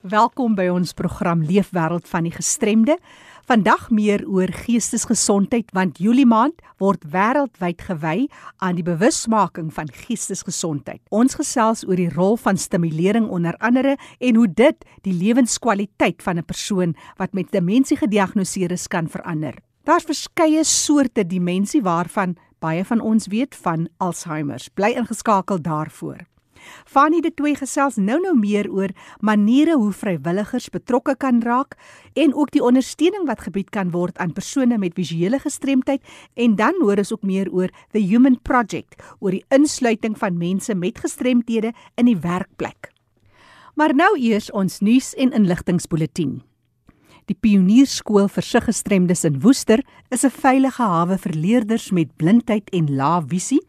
Welkom by ons program Leefwêreld van die Gestremde. Vandag meer oor geestesgesondheid want Julie maand word wêreldwyd gewy aan die bewusmaking van geestesgesondheid. Ons gesels oor die rol van stimulering onder andere en hoe dit die lewenskwaliteit van 'n persoon wat met demensie gediagnoseer is kan verander. Daar's verskeie soorte demensie waarvan baie van ons weet van Alzheimer. Bly ingeskakel daarvoor. Fanny de Tooi gesels nou-nou meer oor maniere hoe vrywilligers betrokke kan raak en ook die ondersteuning wat gebied kan word aan persone met visuele gestremdheid en dan hoor ons ook meer oor the Human Project oor die insluiting van mense met gestremthede in die werkplek. Maar nou eers ons nuus en inligtingspulsatie. Die Pionierskool vir siggestremdes in Woester is 'n veilige hawe vir leerders met blindheid en lae visie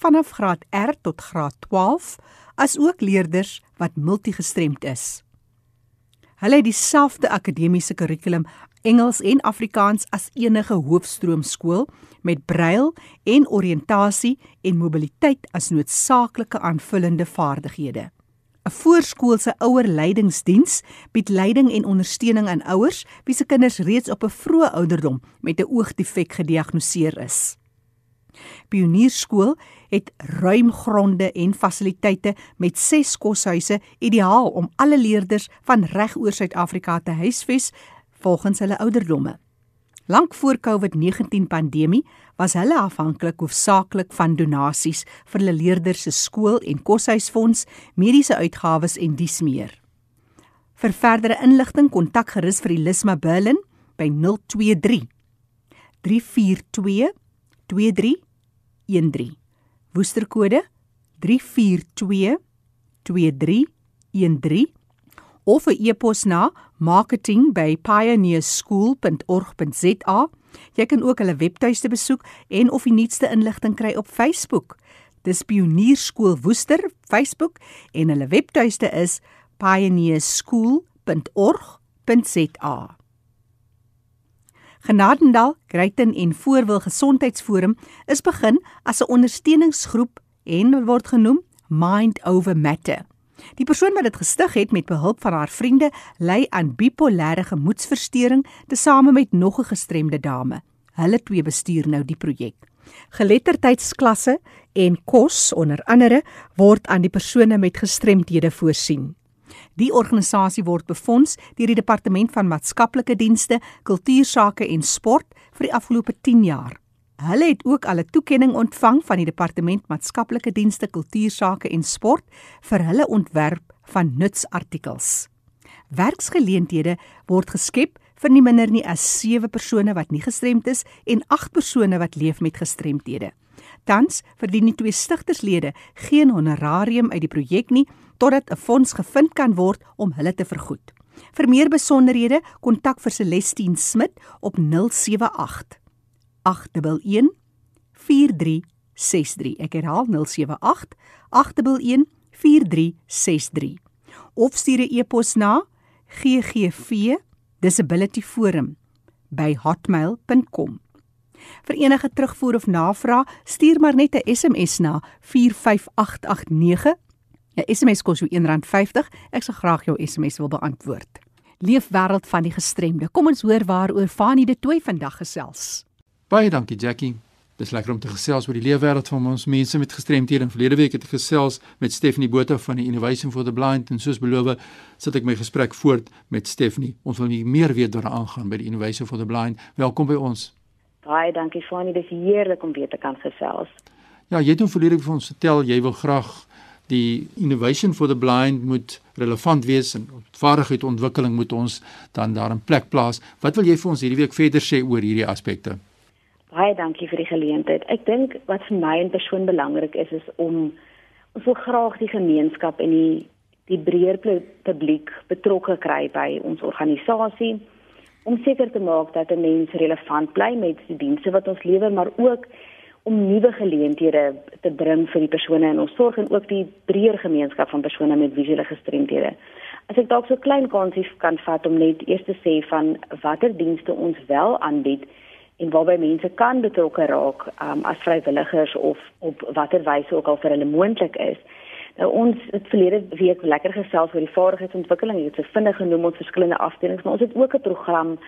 vanaf graad R tot graad 12 as ook leerders wat multigestremd is. Hulle het dieselfde akademiese kurrikulum Engels en Afrikaans as enige hoofstroomskool met brail en oriëntasie en mobiliteit as noodsaaklike aanvullende vaardighede. 'n Voorskoolse ouerleidingsdiens bied leiding en ondersteuning aan ouers wie se kinders reeds op 'n vroeë ouderdom met 'n oogdefek gediagnoseer is. Pionierskool het ruim gronde en fasiliteite met 6 koshuise ideaal om alle leerders van reg oor Suid-Afrika te huisves volgens hulle ouderdomme. Lank voor COVID-19 pandemie was hulle afhanklik hoofsaaklik van donasies vir hulle leerders se skool en koshuisfonds, mediese uitgawes en dies meer. Vir verdere inligting kontak gerus vir Elisma Berlin by 023 342 2313 Woesterkode 3422313 of 'n e-pos na marketing@pioneerschool.org.za. Jy kan ook hulle webtuiste besoek en of die nuutste inligting kry op Facebook. Dis Pionierskool Woester Facebook en hulle webtuiste is pioneerschool.org.za. Genadendal, Greyton en Voorwil Gesondheidsforum is begin as 'n ondersteuningsgroep en word genoem Mind Over Matter. Die persoon wat dit gestig het met behulp van haar vriende, ly aan bipolêre gemoedstoornis tesame met nog 'n gestremde dame. Hulle twee bestuur nou die projek. Geletterdheidsklasse en kos onder andere word aan die persone met gestremdhede voorsien. Die organisasie word befonds deur die Departement van Maatskaplike Dienste, Kultuursake en Sport vir die afgelope 10 jaar. Hulle het ook al 'n toekenning ontvang van die Departement Maatskaplike Dienste, Kultuursake en Sport vir hulle ontwerp van nutsartikels. Werksgeleenthede word geskep vir nie minder nie as 7 persone wat nie gestremd is en 8 persone wat leef met gestremthede. Tans verdien die twee stigterslede geen honorarium uit die projek nie totdat 'n fonds gevind kan word om hulle te vergoed. Vir meer besonderhede, kontak vir Celestine Smit op 078 811 4363. Ek herhaal 078 811 4363. Of stuur 'n e-pos na ggv disabilityforum@hotmail.com. Vir enige terugvoer of navraag, stuur maar net 'n SMS na 45889 'n SMS kos jou R1.50. Ek sal graag jou SMS wil beantwoord. Leefwêreld van die gestremde. Kom ons hoor waaroor Fanie de Tooi vandag gesels. Baie dankie Jackie. Dis lekker om te gesels oor die leefwêreld van ons mense met gestremthede. Verlede week het ek gesels met Stephanie Botha van die Innovation for the Blind en soos beloof, sit ek my gesprek voort met Stephanie. Ons wil meer weet oor aangaan by die Innovation for the Blind. Welkom by ons. Baie dankie Fanie. Dis heerlik om weer te kan gesels. Ja, jy het hom verlede week vir ons vertel jy wil graag die innovation for the blind moet relevant wees en vaardigheidsontwikkeling moet ons dan daar in plek plaas. Wat wil jy vir ons hierdie week verder sê oor hierdie aspekte? Baie dankie vir die geleentheid. Ek dink wat vir my en persoon belangrik is is om ons wil graag die gemeenskap en die die breër publiek betrokke kry by ons organisasie om seker te maak dat 'n mens relevant bly met die dienste wat ons lewer, maar ook om nuwe geleenthede te bring vir die persone in ons sorg en ook die breër gemeenskap van persone met visuele gestremdhede. As ek dalk so klein kansie kan vat om net eers te sê van watter dienste ons wel aanbied en waarby mense kan betrokke raak um, as vrywilligers of op watter wyse ook al vir hulle moontlik is, Nou ons het verlede week lekker gesels oor die vaardigheidsontwikkeling. Jy het so vinnig genoem ons verskillende afdelings, maar ons het ook 'n program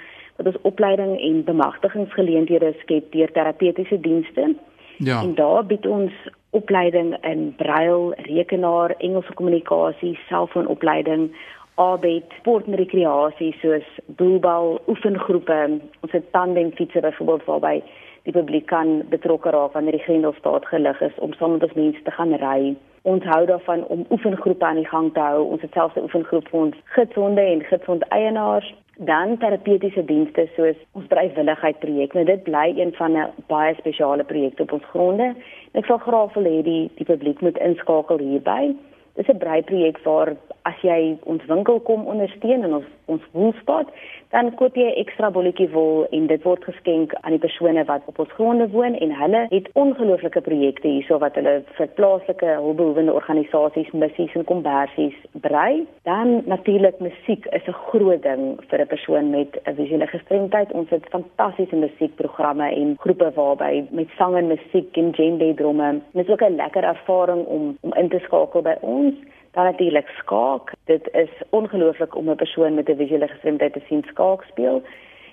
wat ons opleiding en bemagtigingsgeleenthede skep deur terapeutiese dienste. Ja. En daar bied ons opleiding in brail, rekenaar, Engelse kommunikasie, selfoonopleiding, arbeid, sport en rekreasie soos boelbal, oefengroepe, ons het tandemfietsse byvoorbeeld waarby die publiek kan betrokke raak wanneer die Grendelstaat gelig is om saam met ons mense te gaan ry. Ons hou daarvan om oefengroepe aan die gang te hou. Ons het selfs 'n oefengroep vir ons gidsonde en gidsond eienaars dan terapeutiese dienste soos ons vrywilligheid projek. Nou dit bly een van 'n baie spesiale projekte op ons gronde. Ek sal graag wil hê die die publiek moet inskakel hierby. Dis 'n brei projek waar as jy ons winkel kom ondersteun en ons ons woelspot, dan koop jy 'n ekstra bolletjie wol en dit word geskenk aan die persone wat op ons gronde woon en hulle het ongelooflike projekte hierso wat hulle vir plaaslike hulpbehoevende organisasies missies en kombersies brei. Dan natuurlik musiek is 'n groot ding vir 'n persoon met 'n visuele gestremdheid. Ons het fantastiese musiekprogramme en groepe waarby met sang en musiek en djembe drumme. Dit is ook 'n lekker ervaring om om in te skakel by ons dan natuurlik skaak. Dit is ongelooflik om 'n persoon met 'n visuele gestremdheid te sien skaak speel.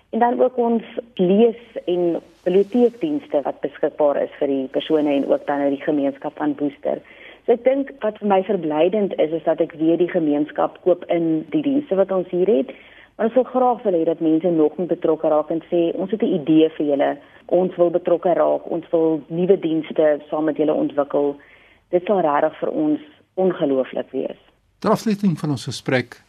En dan ook ons lees en biblioteekdienste wat beskikbaar is vir die persone en ook dan uit die gemeenskap van Booster. So ek dink wat vir my verblydend is is dat ek weer die gemeenskap koop in die dienste wat ons hier het. Maar ons wil graag wil hê dat mense nog meer betrokke raak en sê ons het 'n idee vir julle. Ons wil betrokke raak. Ons wil nuwe dienste saam met julle ontwikkel. Dit sal regtig vir ons ongelooflik wees. Terafsluiting van ons gesprek,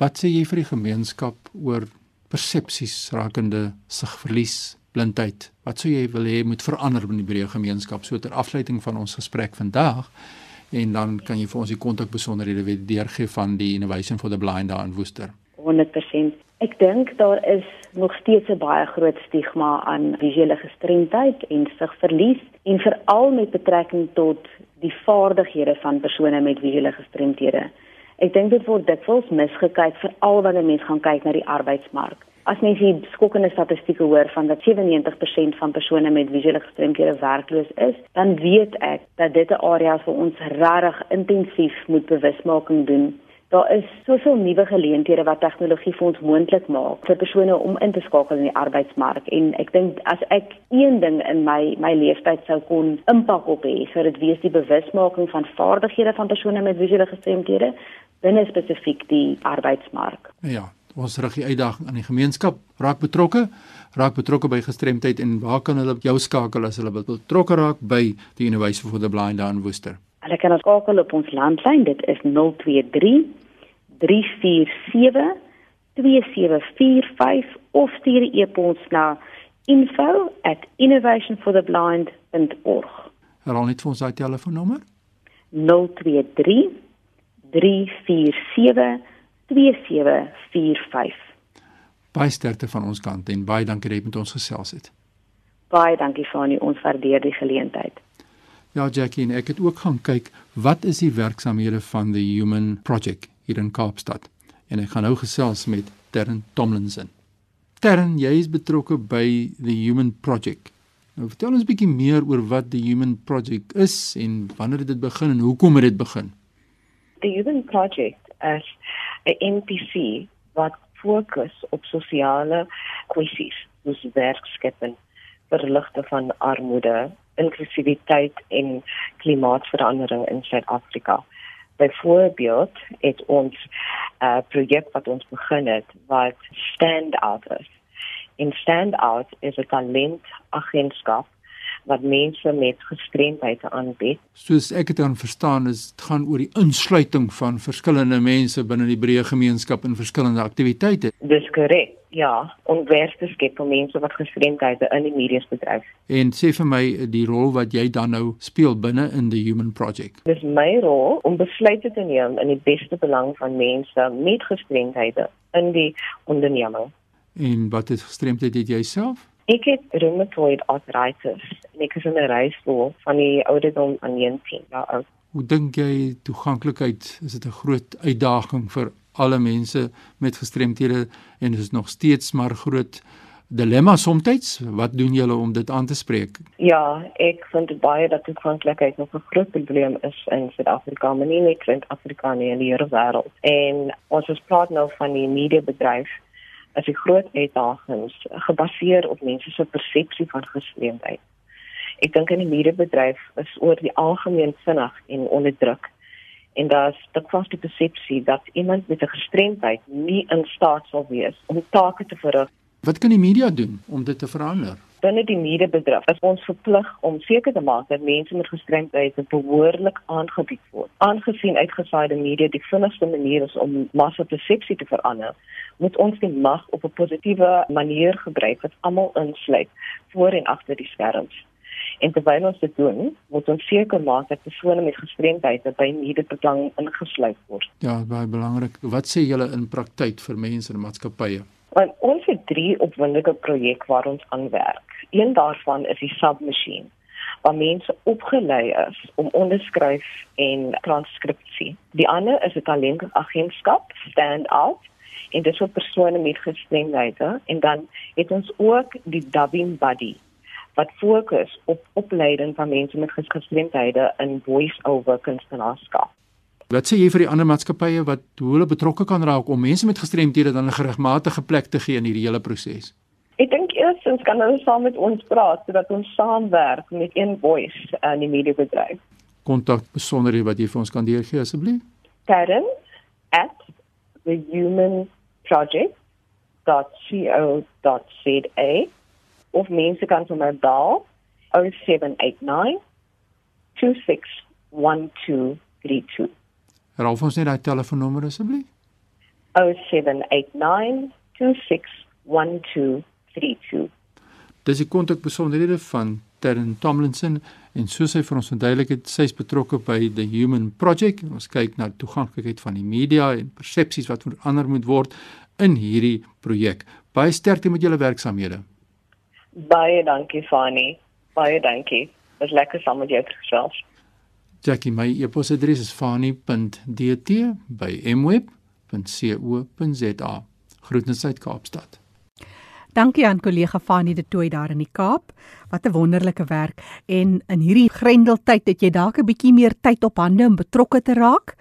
wat sê jy vir die gemeenskap oor persepsies rakende sigverlies, blindheid? Wat sou jy wil hê moet verander in die breë gemeenskap so ter afsluiting van ons gesprek vandag? En dan kan jy vir ons die kontakbesonderhede weer deurgee van die Innovation for the Blind daar in Woester. 100%. Ek dink daar is nog steeds 'n baie groot stigma aan visuele gestremdheid en sigverlies en veral met betrekking tot die vaardighede van persone met visuele gestremthede. Ek dink dit word dikwels misgekyk veral wanneer mense gaan kyk na die arbeidsmark. As mens die skokkende statistieke hoor van dat 97% van persone met visuele gestremthede werkloos is, dan weet ek dat dit 'n area is waar ons regtig intensief moet bewusmaking doen Daar is soveel nuwe geleenthede wat tegnologie vir ons moontlik maak vir persone om in te skakel in die arbeidsmark en ek dink as ek een ding in my my lewenstyd sou kon impak op hê, sou dit wees die bewusmaking van vaardighede van persone met visuele gestremdhede binne spesifiek die arbeidsmark. Ja, ons rig die uitdaging aan die gemeenskap, raak betrokke, raak betrokke by gestremdheid en waar kan hulle jou skakel as hulle betrokke raak by die Innovation for the Blind daar in Woester? Hulle kan ons skakel op ons landlyn, dit is 023 3472745 of stuur 'n e-pos na info@innovationfortheblind.org. Herhaal net vir ons daai telefoonnommer. 023 3472745. Baie sterkte van ons kant en baie dankie dat jy met ons gesels het. Baie dankie Fanie, ons waardeer die geleentheid. Ja Jackie, ek het ook gaan kyk wat is die werksamehede van the Human Project hier in Kaapstad. En ek gaan nou gesels met Terren Tomlinson. Terren, jy is betrokke by the Human Project. Nou vertel ons 'n bietjie meer oor wat the Human Project is en wanneer het dit begin en hoekom het dit begin? The Human Project is 'n NPC wat fokus op sosiale kwessies, soos werkskepping, verligting van armoede, inklusiwiteit en klimaatsverandering in Suid-Afrika. Byvoorbeeld het ons 'n uh, projek wat ons begin het wat Stand Out is. In Stand Out is 'n talentagentskap wat mense met gestremdhede aanbied. Soos ek dit dan verstaan is dit gaan oor die insluiting van verskillende mense binne die breë gemeenskap in verskillende aktiwiteite. Dis korrek. Ja, om werk te skep vir mense wat gestremdhede in die medies bedryf. En sê vir my die rol wat jy dan nou speel binne in the Human Project. Dis my rol om besluite te neem in die beste belang van mense met gestremdhede in die onderneming. En wat is gestremdheid het jy self? Ek het rheumatoid arthritis ek is in 'n reisstoel van die ouderdom van 19 jaar oud. Hoe dink jy toeganklikheid is dit 'n groot uitdaging vir alle mense met gestremthede en is nog steeds maar groot dilemma soms. Wat doen julle om dit aan te spreek? Ja, ek vind baie dat toeganklikheid nog 'n groot probleem is in Suid-Afrika, maar nie net in Afrika nie, in die hele wêreld. En ons is praat nou van die mediabedryf as 'n groot uitdagings gebaseer op mense se persepsie van gestremdheid. Ek dink in die mediabedryf is oor die algemeen vinnig en onderdruk en daar's dikwels die persepsie dat iemand met 'n gestremdheid nie in staat sal wees om take te verrig. Wat kan die media doen om dit te verander? Binne die mediabedryf is ons verplig om seker te maak dat mense met gestremdhede behoorlik aangebied word. Aangesien uitgesaaide media die vinnigste manier is om massa persepsie te verander, moet ons die mag op 'n positiewe manier gebruik wat almal insluit voor en agter die skerms. En terwyl ons dit doen, moet ons seker maak dat persone met gestremdhede by medebeplanning ingesluit word. Ja, baie belangrik. Wat sê julle in praktyk vir mense en maatskappye? Want ons het drie opwindende projekte waar ons aan werk. Een daarvan is die submachine waar mense opgelei is om onderskryf en transkripsie. Die ander is 'n talentagentskap, Stand Out, en dit is vir persone met gestremdhede en dan het ons ook die dubbing buddy wat fokus op opleiding van mense met gestremdhede in voice-over kunstenaarskap. Wat sê jy vir die ander maatskappye wat hoe hulle betrokke kan raak om mense met gestremdhede dan 'n geregmatige plek te gee in hierdie hele proses? Ek dink eerstens kan hulle saam met ons praat sodat ons saamwerk met een voice in die mediabedryf. Kontak besonderhede wat jy vir ons kan deurgee asseblief. Karen at thehumanproject.co.za of mense kan vir my bel 0789 261232. Herhaal ons net daai telefoonnommer asseblief. 0789 261232. Dis die kontakbesonderhede van Terren Tomlinson en soos hy vir ons verduidelik het, sy is betrokke by the Human Project. Ons kyk na toeganklikheid van die media en persepsies wat verander moet word in hierdie projek. Baie sterkte met julle werksamehede. Baie dankie Fani. Baie dankie. Dit is lekker saam met jou gesels. Jackie, my e-posadres is fani.dt@mweb.co.za. Groetens uit Kaapstad. Dankie aan kollega Fanie de Tooi daar in die Kaap. Wat 'n wonderlike werk en in hierdie grendeltyd het jy dalk 'n bietjie meer tyd op hande om betrokke te raak.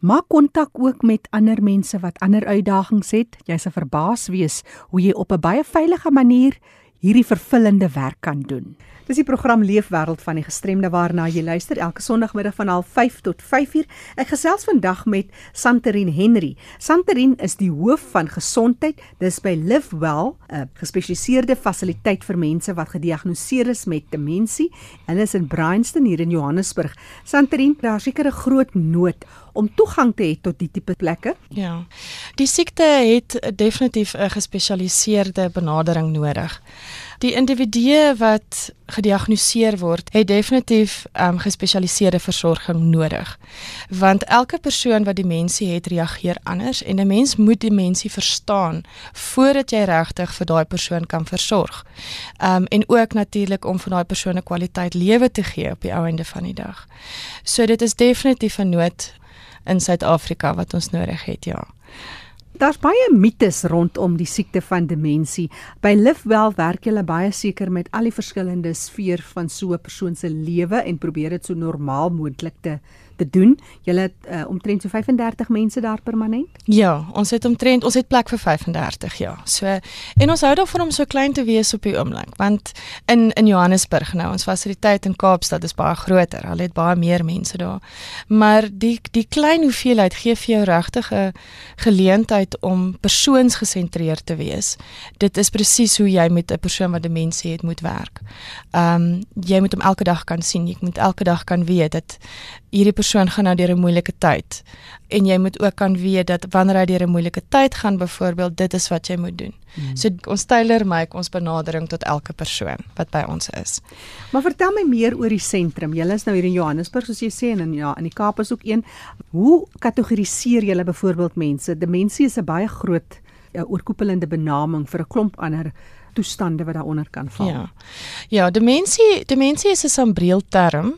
Maak kontak ook met ander mense wat ander uitdagings het. Jy sal verbaas wees hoe jy op 'n baie veilige manier hierdie vervullende werk kan doen. Dis die program Leefwêreld van die gestremde waarna jy luister elke Sondagmiddag van 05:30 tot 5:00. Ek gesels vandag met Santerin Henry. Santerin is die hoof van gesondheid. Dis by Livewell, 'n gespesialiseerde fasiliteit vir mense wat gediagnoseer is met demensie. Hulle is in Bryanston hier in Johannesburg. Santerin, daar seker 'n groot nood om toegang te hê tot die tipe plekke. Ja. Die siekte het definitief 'n gespesialiseerde benadering nodig. Die individue wat gediagnoseer word, het definitief um, gespesialiseerde versorging nodig. Want elke persoon wat demensie het, reageer anders en 'n mens moet die mensie verstaan voordat jy regtig vir daai persoon kan versorg. Um en ook natuurlik om vir daai persoon 'n kwaliteit lewe te gee op die ou einde van die dag. So dit is definitief 'n nood in Suid-Afrika wat ons nodig het, ja. Daar's baie mites rondom die siekte van demensie. By Livewell werk julle baie seker met al die verskillende sfeer van so 'n persoon se lewe en probeer dit so normaal moontlik te te doen. Julle het uh, omtrent so 35 mense daar permanent? Ja, ons het omtrent ons het plek vir 35, ja. So en ons hou daarvan om so klein te wees op die oomblik, want in in Johannesburg nou, ons fasiliteit in Kaapstad is baie groter. Hulle het baie meer mense daar. Maar die die klein hoeveelheid gee vir jou regtig 'n geleentheid om persoonsgesentreerd te wees. Dit is presies hoe jy met 'n persoon wat demensie het moet werk. Ehm um, jy moet hom elke dag kan sien. Jy moet elke dag kan weet dat hierdie persoon gaan nou deur 'n moeilike tyd en jy moet ook kan weet dat wanneer hy deur 'n moeilike tyd gaan byvoorbeeld dit is wat jy moet doen. Hmm. So ons tailor maak ons benadering tot elke persoon wat by ons is. Maar vertel my meer oor die sentrum. Julle is nou hier in Johannesburg soos jy sê en ja, in die Kaap is ook een. Hoe kategoriseer julle byvoorbeeld mense? Demensie is 'n baie groot uh, oorkoepelende benaming vir 'n klomp ander toestande wat daaronder kan val. Ja. Ja, demensie, demensie is 'n sambreelterm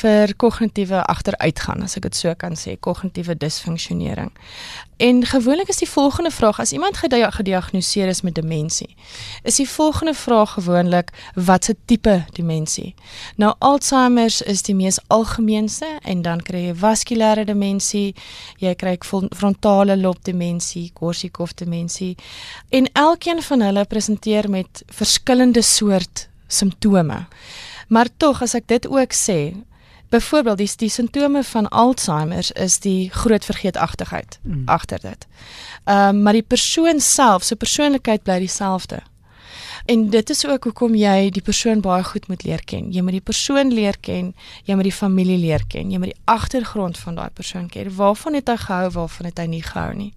vir kognitiewe agteruitgang as ek dit so kan sê, kognitiewe disfunksionering. En gewoonlik is die volgende vraag as iemand gediagnoseer is met demensie, is die volgende vraag gewoonlik wat se tipe demensie. Nou Alzheimer is die mees algemeenste en dan kry jy vaskulêre demensie, jy kry frontale lob demensie, Korsakoff demensie en elkeen van hulle presenteer met verskillende soort simptome. Maar tog as ek dit ook sê, byvoorbeeld die die simptome van Alzheimer is die groot vergeetachtigheid mm. agter dit. Ehm um, maar die persoon self, sy persoonlikheid bly dieselfde. En dit is ook hoekom jy die persoon baie goed moet leer ken. Jy moet die persoon leer ken, jy moet die familie leer ken, jy moet die agtergrond van daai persoon ken. Waarvan het hy gehou, waarvan het hy nie gehou nie.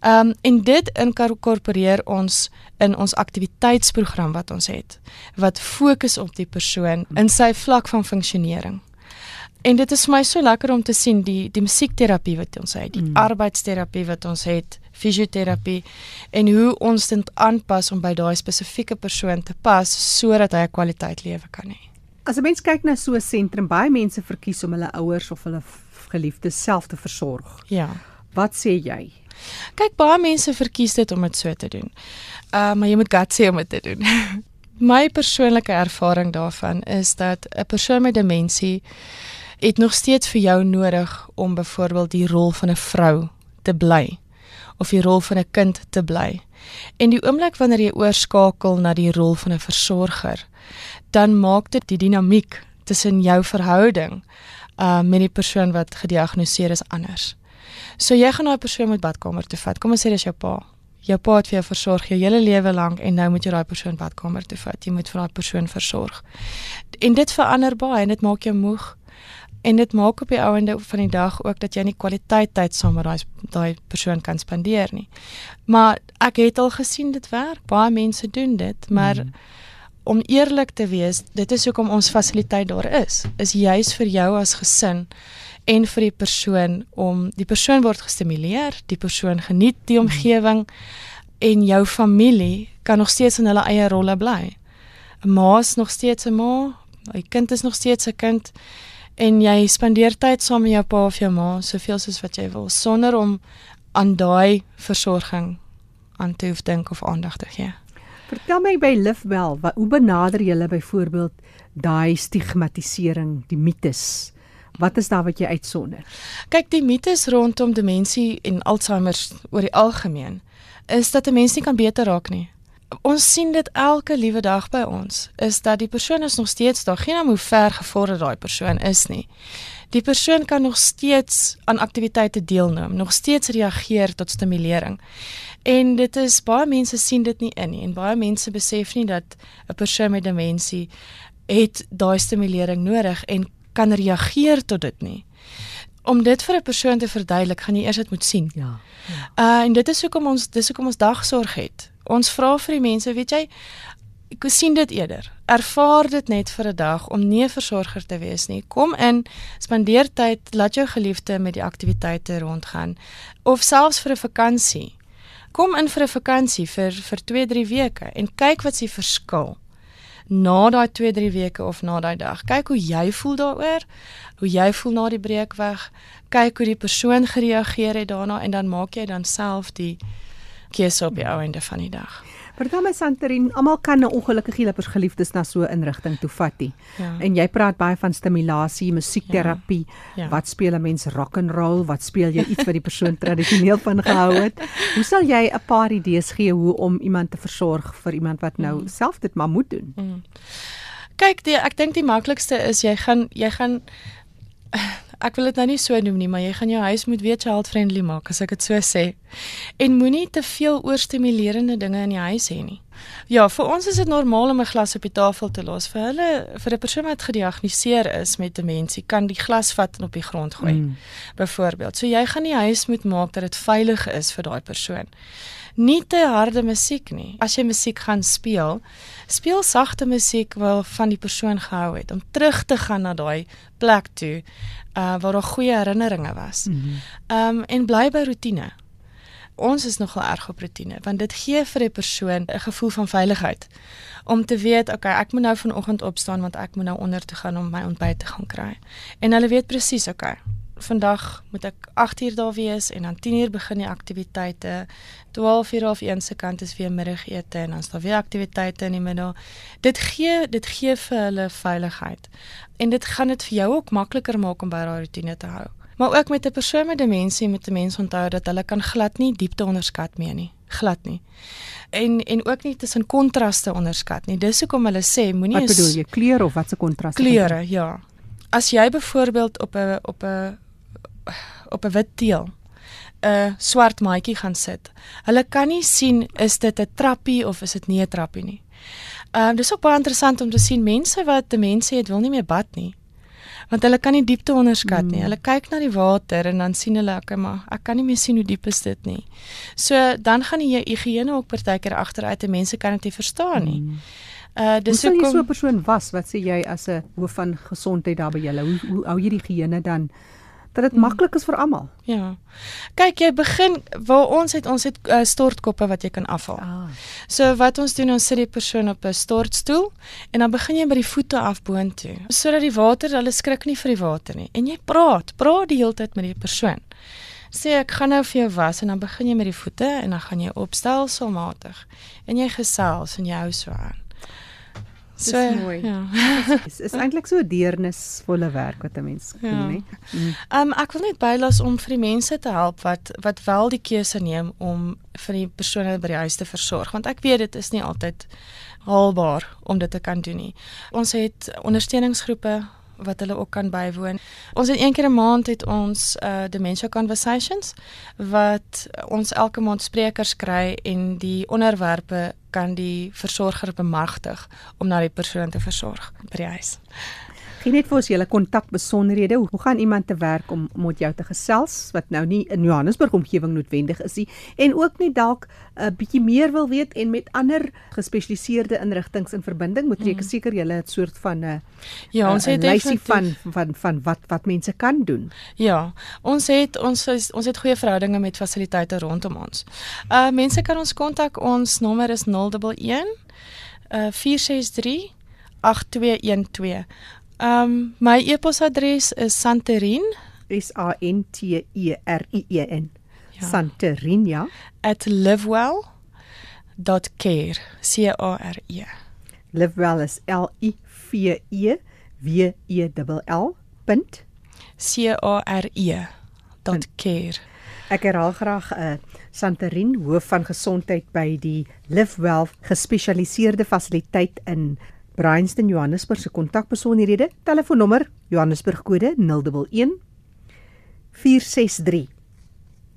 Ehm um, en dit inkorporeer ons in ons aktiwiteitsprogram wat ons het wat fokus op die persoon in sy vlak van funksionering. En dit is vir my so lekker om te sien die die musiekterapie wat ons het, die mm. arbeidsterapie wat ons het, fisioterapie en hoe ons dit aanpas om by daai spesifieke persoon te pas sodat hy 'n kwaliteit lewe kan hê. As 'n mens kyk na so 'n sentrum, baie mense verkies om hulle ouers of hulle geliefdes self te versorg. Ja. Wat sê jy? Kyk, baie mense verkies dit om dit so te doen. Uh maar jy moet gut sê om dit te doen. My persoonlike ervaring daarvan is dat 'n persoon met demensie het nog steeds vir jou nodig om byvoorbeeld die rol van 'n vrou te bly of die rol van 'n kind te bly. En die oomblik wanneer jy oorskakel na die rol van 'n versorger, dan maak dit die dinamiek tussen jou verhouding uh met die persoon wat gediagnoseer is anders. So jy gaan daai persoon met badkamer toe vat. Kom ons sê dis jou pa. Jou pa het vir jou versorg jou hele lewe lank en nou moet jy daai persoon badkamer toe vat. Jy moet vir daai persoon versorg. En dit verander baie en dit maak jou moeg. En dit maak op die ouende van die dag ook dat jy nie kwaliteit tyd saam met daai daai persoon kan spandeer nie. Maar ek het al gesien dit werk. Baie mense doen dit, maar mm. om eerlik te wees, dit is hoekom ons fasiliteit daar is. Is juis vir jou as gesin en vir die persoon om die persoon word gestimuleer, die persoon geniet die mhm. omgewing en jou familie kan nog steeds in hulle eie rolle bly. 'n Ma is nog steeds 'n ma, 'n kind is nog steeds 'n kind en jy spandeer tyd saam met jou pa of jou ma soveel soos wat jy wil sonder om aan daai versorging aan te hoef dink of aandag te gee. Vertel my by Livewell, hoe benader julle byvoorbeeld daai stigmatisering, die mites? Wat is daar wat jy uitsonder? Kyk, die mites rondom demensie en Alzheimer oor die algemeen is dat 'n mens nie kan beter raak nie. Ons sien dit elke liewe dag by ons is dat die persoon is nog steeds daar, geen om hoe ver gevorder daai persoon is nie. Die persoon kan nog steeds aan aktiwiteite deelneem, nog steeds reageer tot stimulering. En dit is baie mense sien dit nie in nie en baie mense besef nie dat 'n persoon met demensie het daai stimulering nodig en kan reageer tot dit nie. Om dit vir 'n persoon te verduidelik, gaan jy eers dit moet sien. Ja. ja. Uh en dit is hoekom ons dis hoekom ons dagsorg het. Ons vra vir die mense, weet jy, ek sien dit eerder. Ervaar dit net vir 'n dag om nie 'n versorger te wees nie. Kom in, spandeer tyd, laat jou geliefde met die aktiwiteite rondgaan of selfs vir 'n vakansie. Kom in vir 'n vakansie vir vir 2-3 weke en kyk wat se verskil na daai 2-3 weke of na daai dag. Kyk hoe jy voel daaroor, hoe jy voel na die breekweg. Kyk hoe die persoon gereageer het daarna en dan maak jy dan self die keuse op die ou einde van die dag. Vertel my Santerin, almal kan 'n ongelukkige lippers geliefdes na so 'n inrigting toe vat nie. Ja. En jy praat baie van stimulasie, musiekterapie. Ja. Ja. Wat speel 'n mens rock and roll? Wat speel jy iets wat die persoon tradisioneel van gehou het? Hoe sal jy 'n paar idees gee hoe om iemand te versorg vir iemand wat nou mm. self dit maar moet doen? Mm. Kyk, die, ek dink die maklikste is jy gaan jy gaan ek wil dit nou nie so noem nie, maar jy gaan jou huis moet weer child friendly maak as ek dit so sê. En moenie te veel oorstimulerende dinge in die huis hê nie. Ja, vir ons is dit normaal om 'n glas op die tafel te los. Vir hulle, vir 'n persoon wat gediagnoseer is met demensie, kan die glas vat en op die grond gooi. Mm. Byvoorbeeld. So jy gaan die huis moet maak dat dit veilig is vir daai persoon nie te harde musiek nie. As jy musiek gaan speel, speel sagte musiek wat van die persoon gehou het om terug te gaan na daai plek toe uh waar daar goeie herinneringe was. Ehm mm um, en bly by rotine. Ons is nogal erg op rotine want dit gee vir 'n persoon 'n gevoel van veiligheid. Om te weet okay ek moet nou vanoggend opstaan want ek moet nou onder toe gaan om my ontbyt te gaan kry. En hulle weet presies okay vandag moet ek 8 uur daar wees en dan 10 uur begin die aktiwiteite. 12 uur of 1 se kant is weer middagete en dan is daar weer aktiwiteite in die middag dit gee dit gee vir hulle veiligheid. En dit gaan dit vir jou ook makliker maak om by daai rotine te hou Maar ook met 'n persoon met demensie met 'n mens onthou dat hulle kan glad nie diepte onderskat mee nie, glad nie. En en ook nie tussen kontraste onderskat nie. Dis hoekom hulle sê moenie Wat bedoel jy, kleur of wat se kontras? Kleure, ja. As jy byvoorbeeld op 'n op 'n op 'n wit teel 'n swart maatjie gaan sit. Hulle kan nie sien is dit 'n trappie of is dit nie 'n trappie nie. Ehm uh, dis ook baie interessant om te sien mense wat demensie het wil nie meer bad nie want hulle kan nie diepte onderskat nie. Mm. Hulle kyk na die water en dan sien hulle ek maar ek kan nie meer sien hoe diep is dit nie. So dan gaan die higiëne ook partykeer agteruit en mense kan dit nie verstaan nie. Mm. Uh dis hoe kom jy so 'n persoon was? Wat sê jy as 'n hoof van gesondheid daar by julle? Hoe hoe hou jy die higiëne dan dat dit hmm. maklik is vir almal. Ja. Kyk, jy begin waar ons het ons het uh, stortkoppe wat jy kan afhaal. Ah. So wat ons doen, ons sit die persoon op 'n stortstoel en dan begin jy by die voete af boontoe sodat die water, hulle skrik nie vir die water nie. En jy praat, praat die hele tyd met die persoon. Sê ek gaan nou vir jou was en dan begin jy met die voete en dan gaan jy opstel somatig. En jy gesels en jy hou so aan. So mooi. Ja. Dit is eintlik so 'n deernisvolle werk wat 'n mens doen, ja. né? Mm. Um ek wil net bylas om vir die mense te help wat wat wel die keuse neem om vir die persone by die huis te versorg, want ek weet dit is nie altyd haalbaar om dit te kan doen nie. Ons het ondersteuningsgroepe wat hulle ook kan bywoon. Ons het een keer 'n maand het ons uh dementia conversations wat ons elke maand sprekers kry en die onderwerpe kan die versorger bemagtig om na die persoon te versorg by die huis. Gee net vir ons julle kontak besonderhede. Hoe gaan iemand te werk om om met jou te gesels wat nou nie in Johannesburg omgewing noodwendig is nie en ook net dalk 'n uh, bietjie meer wil weet en met ander gespesialiseerde inrigtinge in verbinding moet reken mm. seker julle 'n soort van 'n uh, Ja, ons het lysie van van van wat wat mense kan doen. Ja, ons het ons is, ons het goeie verhoudinge met fasiliteite rondom ons. Uh mense kan ons kontak. Ons nommer is 011 uh 463 8212. Ehm um, my e-posadres is santerin. S a n t e r i e n. Ja. santerin ja. @livewell.care c a r e. Livewell is l i v e w e l l c a r e .care. Ek herhaal graag 'n uh, eh, Santerin hoof van gesondheid by die Livewell gespesialiseerde fasiliteit in Bryanston Johannesburg se kontakbesonderhede, telefoonnommer Johannesburg kode 011 463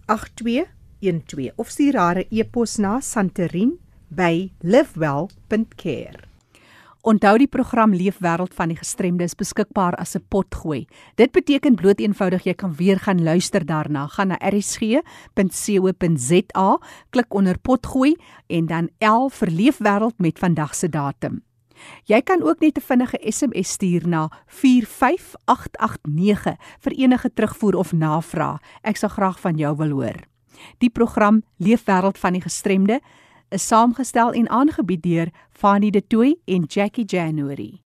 8212 of stuur haar e-pos na santerin@livewell.care. Onthou die program Leefwêreld van die gestremde is beskikbaar as 'n potgooi. Dit beteken bloot eenvoudig jy kan weer gaan luister daarna. Gaan na rsg.co.za, klik onder potgooi en dan L vir Leefwêreld met vandag se datum. Jy kan ook net 'n vinnige SMS stuur na 45889 vir enige terugvoer of navraag. Ek sal graag van jou wil hoor. Die program Leefwêreld van die gestremde is saamgestel en aangebied deur Fanny De Tooy en Jackie January.